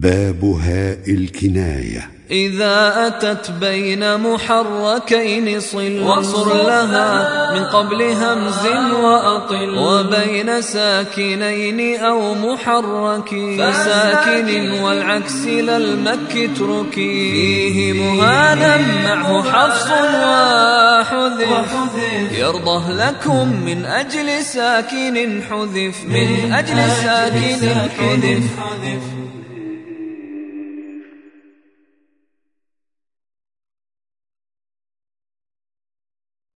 باب هاء الكناية. إذا أتت بين محركين صل واصر لها من قبل همز وأطل. وبين ساكنين أو محرك فساكن والعكس للمك اتركي فيه مهانا معه حفص وحذف. يرضه لكم من أجل ساكن حذف. من أجل ساكن حذف.